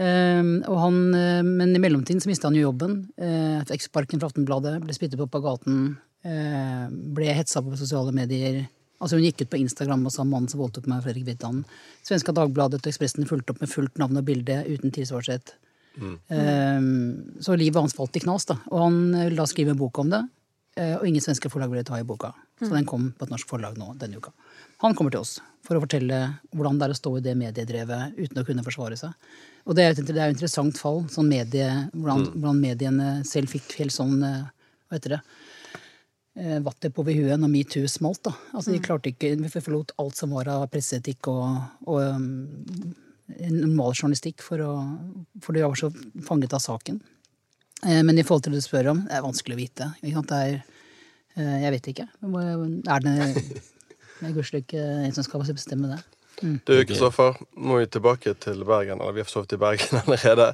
Eh, og han, eh, men i mellomtiden så mista han jo jobben. eksparken fikk sparken fra Aftenbladet, ble spyttet på på gaten. ble hetsa på sosiale medier. Altså Hun gikk ut på Instagram og sa 'mannen som voldtok meg', Fredrik Hvittan. Svenska Dagbladet og Ekspressen fulgte opp med fullt navn og bilde uten tilsvarsrett. um, så livet hans falt i knas, da. Og han ville da skrive en bok om det. Eh, Og ingen svenske forlag ville ta i boka. Så den kom på et norsk forlag nå denne uka. Han kommer til oss for å fortelle hvordan det er å stå i det mediedrevet uten å kunne forsvare seg. Og det er jo et, er et interessant fall, sånn medie, hvordan, hvordan mediene selv fikk helt sånn eh, Hva heter det? eh, Vattet på ved huet når metoo smalt. da. Altså, De klarte ikke, Vi forlot alt som var av presseetikk og, og um, normal journalistikk for, å, for de var så fanget av saken. Eh, Men i forhold til det du spør om, det er vanskelig å vite. Ikke sant? Det er, eh, jeg vet ikke. Er det det er gudskjelov ikke en som skal bestemme det. Du, Kristoffer, må vi tilbake til Bergen. Eller vi har sovet i Bergen allerede.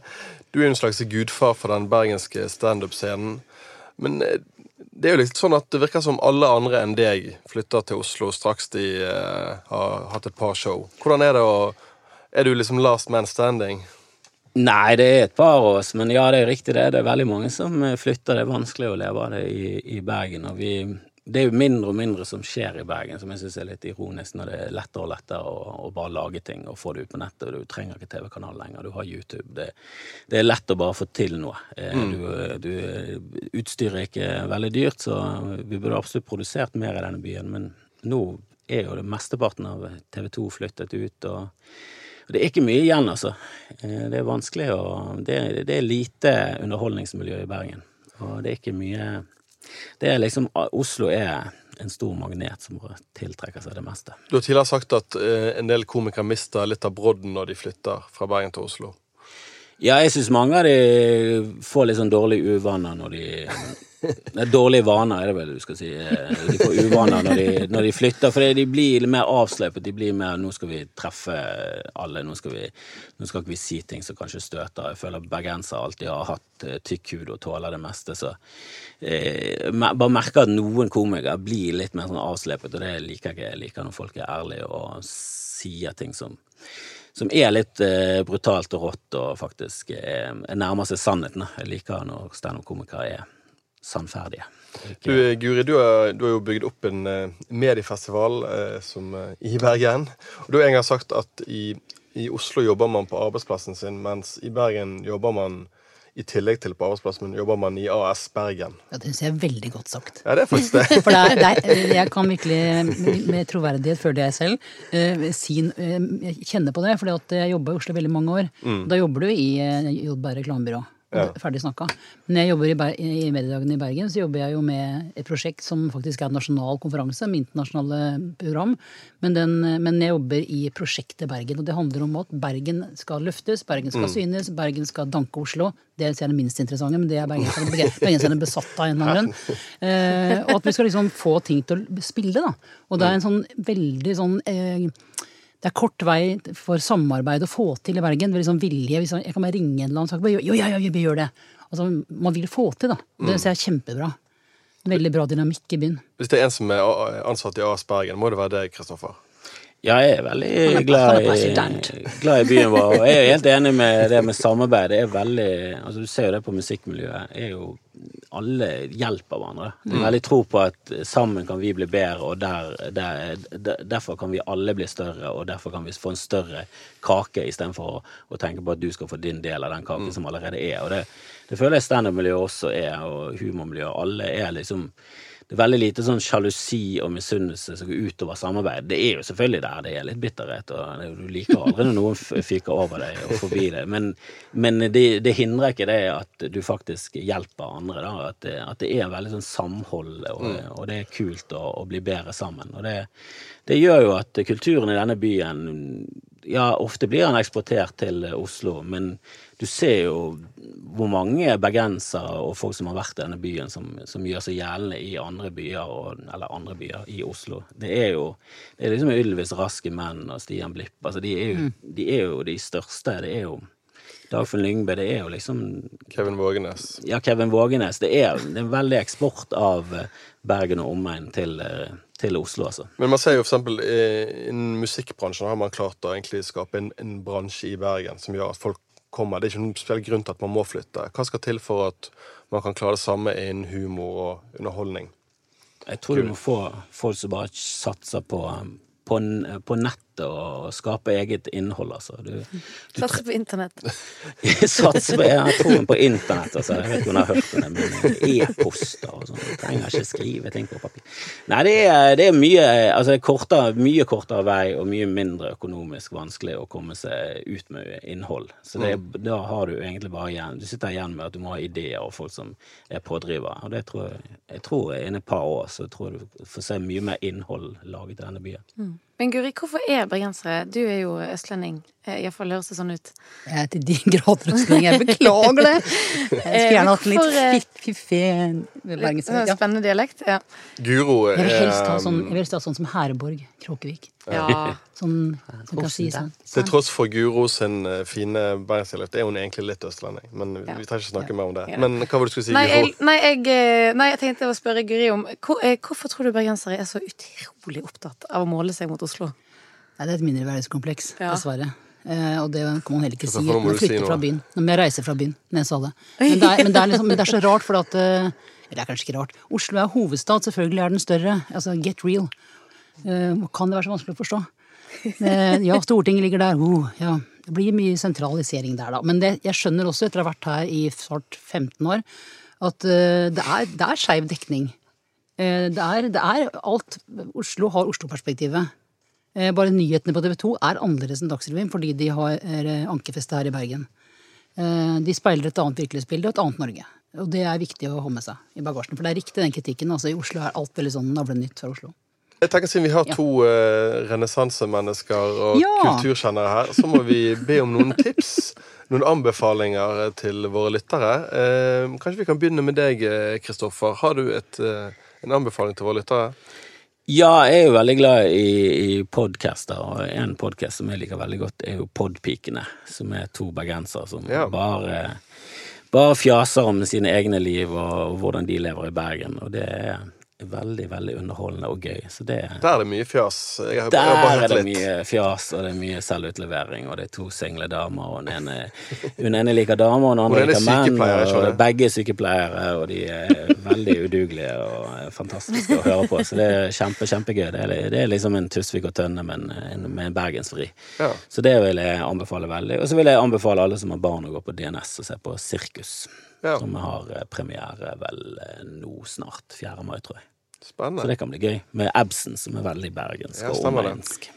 Du er en slags gudfar for den bergenske standup-scenen. Men eh, det er jo litt sånn at det virker som alle andre enn deg flytter til Oslo straks de uh, har hatt et par show. Hvordan er det å Er du liksom last man standing? Nei, det er et par av oss, men ja, det er riktig det. Det er veldig mange som eh, flytter. Det er vanskelig å leve av det i, i Bergen. Og vi, det er jo mindre og mindre som skjer i Bergen, som jeg syns er litt ironisk, når det er lettere og lettere å, å bare lage ting og få det ut på nettet. Du trenger ikke TV-kanal lenger, du har YouTube. Det, det er lett å bare få til noe. Mm. Du, du, utstyret er ikke veldig dyrt, så vi burde absolutt produsert mer i denne byen. Men nå er jo det mesteparten av TV 2 flyttet ut. og det er ikke mye igjen, altså. Eh, Det er vanskelig å Det, det er lite underholdningsmiljø i Bergen. Og det er ikke mye Det er liksom Oslo er en stor magnet som tiltrekker seg det meste. Du har tidligere sagt at eh, en del komikere mister litt av brodden når de flytter fra Bergen til Oslo. Ja, jeg syns mange av de får litt sånn dårlige uvaner når de Nei, Dårlige vaner, er det vel du skal si. Eh, De får uvaner når de, når de flytter, for de blir mer avsløpet. De blir mer 'nå skal vi treffe alle', nå skal, vi, nå skal ikke vi si ting som kanskje støter. Jeg føler bergensere alltid har hatt eh, tykk hud og tåler det meste, så eh, Bare merker at noen komikere blir litt mer sånn avslepet, og det liker jeg ikke. Jeg liker når folk er ærlige og sier ting som som er litt eh, brutalt og rått og faktisk eh, nærmer seg sannheten. Jeg liker når standup-komikere er sannferdige. Du, eh, Guri, du har, du har jo bygd opp en eh, mediefestival eh, som, eh, i Bergen. Og du har en gang sagt at i, i Oslo jobber man på arbeidsplassen sin, mens i Bergen jobber man i tillegg til på arbeidsplassen, jobber man i AS Bergen. Ja, det syns jeg er veldig godt sagt. Ja, det er faktisk det. For der, der, er, jeg kan virkelig med- med troverdighet, føler jeg selv, uh, sin, uh, kjenne på det. For jeg jobba i Oslo veldig mange år. Da jobber du i uh, Jodberg reklamebyrå. Ja. Ferdig snakka. Men når jeg jobber i, Ber i Mediedagene i Bergen, så jobber jeg jo med et prosjekt som faktisk er en nasjonal konferanse med internasjonale program. Men, den, men jeg jobber i prosjektet Bergen, og det handler om at Bergen skal løftes, Bergen skal synes, Bergen skal danke Oslo. Det er det minst interessante, men det er bergenserne bergenserne besatt av en eller annen grunn. Eh, og at vi skal liksom få ting til å spille, da. Og det er en sånn veldig sånn eh, det er kort vei for samarbeid å få til i Bergen. Er liksom vilje. Hvis jeg kan bare ringe en eller annen sak. jo, Jo, ja, ja, vi gjør det. Altså, man vil få til, da. Det synes jeg er kjempebra. Veldig bra dynamikk i byen. Hvis det er en som er ansatt i AS Bergen, må det være deg, Kristoffer. Ja, jeg er veldig glad i, glad i byen vår. Og jeg er helt enig med det med samarbeid. Det er veldig altså Du ser jo det på musikkmiljøet. Er jo, alle hjelper hverandre. Det er veldig tro på at sammen kan vi bli bedre, og der, der, der, derfor kan vi alle bli større, og derfor kan vi få en større kake istedenfor å, å tenke på at du skal få din del av den kaken som allerede er. Og det, det føler jeg standup-miljøet også er, og humormiljøet. Alle er liksom det er veldig lite sånn sjalusi og misunnelse som går utover samarbeid. Det er jo selvfølgelig der det er litt bitterhet, og du liker aldri når noen fyker over deg og forbi deg, men, men det, det hindrer ikke det at du faktisk hjelper andre. Da. At, det, at det er veldig sånn samhold, og, og det er kult å, å bli bedre sammen. Og det, det gjør jo at kulturen i denne byen ja, ofte blir den eksportert til Oslo, men du ser jo hvor mange bergensere og folk som har vært i denne byen, som, som gjør seg gjeldende i andre byer, og, eller andre byer i Oslo. Det er jo det er liksom Ylvis Raske Menn og Stian Blipp. Altså, de, er jo, de er jo de største. Det er jo Dagfinn Lyngbø. Det er jo liksom Kevin Vågenes. Ja, Kevin Vågenes. Det er, det er en veldig eksport av eh, Bergen og omegn til, eh, til Oslo, altså. Men man ser jo for eksempel eh, innen musikkbransjen har man klart å egentlig skape en, en bransje i Bergen som gjør at folk kommer. Det er ikke noen spesiell grunn til at man må flytte. Hva skal til for at man kan klare det samme innen humor og underholdning? Jeg tror du må få folk som bare satser på, på, på nett internettet og skape eget innhold, altså. Du, du Satser på internett. Satser på Jeg har troen på internett, altså. Jeg vet ikke om du har hørt om det, men e-poster og sånn. Du trenger ikke skrive ting på papir. Nei, det er, det er mye Altså kortere, mye kortere vei og mye mindre økonomisk vanskelig å komme seg ut med innhold. Så det, da har du egentlig bare igjen Du sitter igjen med at du må ha ideer og folk som er pådrivere. Og det tror jeg Jeg tror innen et par år så tror jeg du får se mye mer innhold laget i denne byen. Men Guri, hvorfor er bergensere Du er jo østlending. Eh, Iallfall høres det sånn ut. Jeg er til de grader østlending. Jeg beklager det. Jeg skulle gjerne hatt en eh, litt fiff- fiffig bergenser. Ja. Spennende dialekt. Ja. Guro Jeg vil helst ha sånn, jeg vil helst ha sånn som Herborg, Kråkevik. ja. Sånn som kan si sånn. Til tross for Guro sin eh, fine bergensdialekt, er hun egentlig litt østlending. Men vi trenger ikke snakke mer om det. Men hva var det du skulle si, Nei, Guro? nei, jeg, eh, nei, jeg tenkte å spørre Guri om hvor, eh, Hvorfor tror du bergensere er så utrolig opptatt av å måle seg mot Oslo? Nei, det er et mindreverdighetskompleks, Ja. dessverre. Eh, og det kan man heller ikke si man du si fra byen. Når jeg reiser fra byen, når jeg sa det. Men det er, men det er, liksom, men det er så rart, for at eh, Eller det er kanskje ikke rart. Oslo er hovedstad, selvfølgelig er den større. Altså, get real. Eh, kan det være så vanskelig å forstå? Ja, Stortinget ligger der. Oh, ja. Det blir mye sentralisering der, da. Men det, jeg skjønner også, etter å ha vært her i snart 15 år, at det er, det er skeiv dekning. Eh, det, er, det er alt Oslo har Oslo-perspektivet. Eh, Bare nyhetene på TV 2 er annerledes enn Dagsrevyen fordi de har eh, ankerfeste her i Bergen. Eh, De speiler et annet virkelighetsbilde og et annet Norge. Og det er viktig å ha med seg i bagasjen. For det er riktig, den kritikken. Altså, I Oslo er alt veldig sånn navlenytt fra Oslo. Jeg tenker Siden vi har Ja. to uh, renessansemennesker og Ja. kulturkjennere her, så må vi be om noen tips. Noen anbefalinger til våre lyttere. Uh, kanskje vi kan begynne med deg, Kristoffer. Har du et, uh, en anbefaling til våre lyttere? Ja, jeg er jo veldig glad i, i podcaster, og en podkast som jeg liker veldig godt, er jo Podpikene, som er to bergensere som Ja. bare, bare fjaser om sine egne liv og, og hvordan de lever i Bergen, og det er veldig, veldig underholdende og gøy. Så det Der er det mye fjas. Jeg har, jeg har der er det litt. mye fjas, og det er mye selvutlevering, og det er to single damer, og den ene, hun ene liker damer, og den andre er liker menn, Og det og begge er sykepleiere, og de er veldig udugelige og er fantastiske å høre på, så det er kjempe, kjempegøy. Det er, det er liksom en Tusvik og Tønne, men en- med en bergensvri. Ja. Så det vil jeg anbefale veldig. Og så vil jeg anbefale alle som har barn å gå på DNS og se på Sirkus, Ja. som har eh, premiere vel eh, nå snart, 4. mai, tror jeg. Spennende. Så det kan bli gøy. Med Absen, som er veldig bergensk Ja, og stemmer det. ja.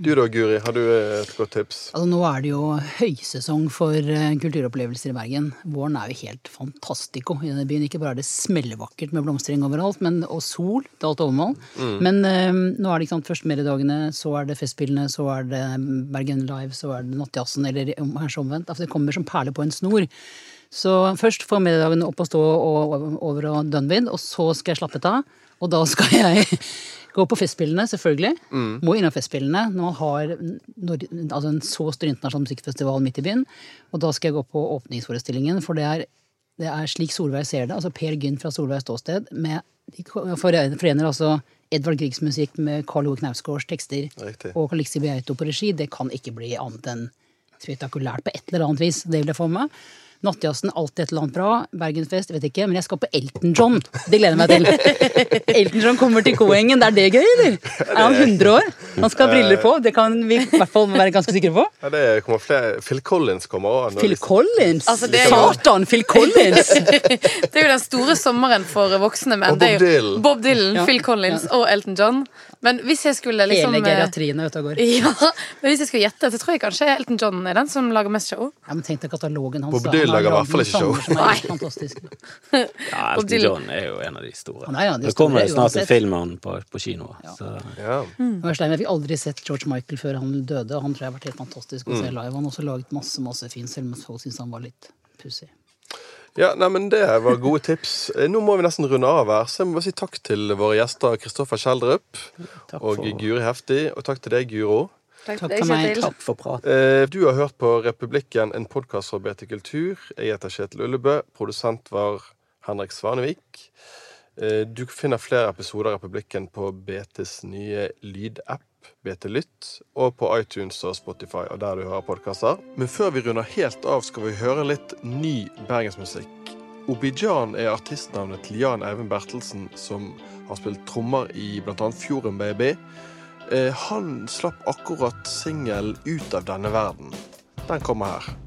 Du da, Guri, har du eh, et godt tips? Altså, nå er det jo høysesong for kulturopplevelser i Bergen. Våren er jo helt fantastico i denne byen. Ikke bare er det smellevakkert med blomstring overalt, men, og sol til alt overmål. Men um, nå er det ikke sant, først mediedagene, så er det Festspillene, så er det Bergen Live, så er det Nattjazzen, eller kanskje omvendt. Altså, det kommer som perler på en snor. Så først får middagen opp og stå og, over og done with, og så skal jeg slappe av. Og da skal jeg gå på Festspillene, selvfølgelig. Må innom Festspillene når man har altså en så stor internasjonal musikkfestival midt i byen. Og da skal jeg gå på åpningsforestillingen, for det er, det er slik Solveig ser det. Altså Per Gynt fra Solveigs ståsted. Med, de forener altså Edvard Griegs musikk med Karl Ove Knausgårds tekster Riktig. og Calixi Beito på regi. Det kan ikke bli annet enn spektakulært på et eller annet vis. Det vil jeg få med meg. Nattjazzen, alltid et eller annet bra. Bergensfest, vet ikke. Men jeg skal på Elton John. Det gleder jeg meg til. Elton John kommer til Koengen. Er det gøy, eller? Er han 100 år? Han skal ha briller på. Det kan vi i hvert fall være ganske sikre på. Ja, det kommer flere. Phil Collins kommer òg. Phil Collins! Altså, det er jo- Satan, Phil Collins! Det er jo den store sommeren for voksne menn. Bob Dylan. Bob Dylan, Ja. Phil Collins og Elton John. Men hvis jeg skulle liksom Hele eh, geriatrien er ute og går. ja, men hvis jeg skulle gjette, så tror jeg kanskje Elton John er den som lager mest show. Ja, men tenk deg katalogen hans. Bob. Dylan lager i hvert fall ikke show. fantastiske. Ja, Elton John er jo en av de store. Nei, ja, de det kommer store, snart en film han på, på kino. Så Ja. Mm. Jeg fikk aldri sett George Michael før han døde, og han tror jeg har vært helt fantastisk å se live. Han har også laget masse masse fint, selv om folk syns han var litt pussig. Ja, nei, men Det var gode tips. Eh, Nå må vi nesten runde av her, så jeg må bare si takk til våre gjester Kristoffer Kjeldrup takk og for, Guri Hefti. Og takk til deg, Guro. Takk, Takk for meg. Takk for prat. Eh, Du har hørt på Republikken, en podkast fra BT Kultur. Jeg heter Kjetil Ullebø. Produsent var Henrik Svanevik. Eh, Du finner flere episoder av Republikken på BTs nye lydapp, BT Lytt, og på iTunes og Spotify, og der du hører podkaster. Men før vi runder helt av, skal vi høre litt ny bergensmusikk. Obijan er artistnavnet til Jan Eivind Bertelsen, som har spilt trommer i bl.a. Fjorden Baby. Eh, han slapp akkurat singel 'Ut av denne verden'. Den kommer her.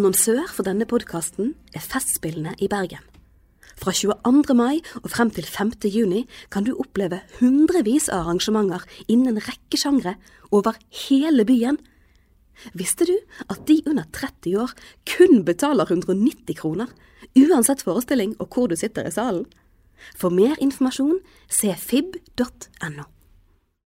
Annonsør for denne podkasten er Festspillene i Bergen. Fra 22. mai og frem til 5. juni kan du oppleve hundrevis av arrangementer innen en rekke sjangre over hele byen. Visste du at de under 30 år kun betaler 190 kroner, uansett forestilling og hvor du sitter i salen? For mer informasjon se fib.no.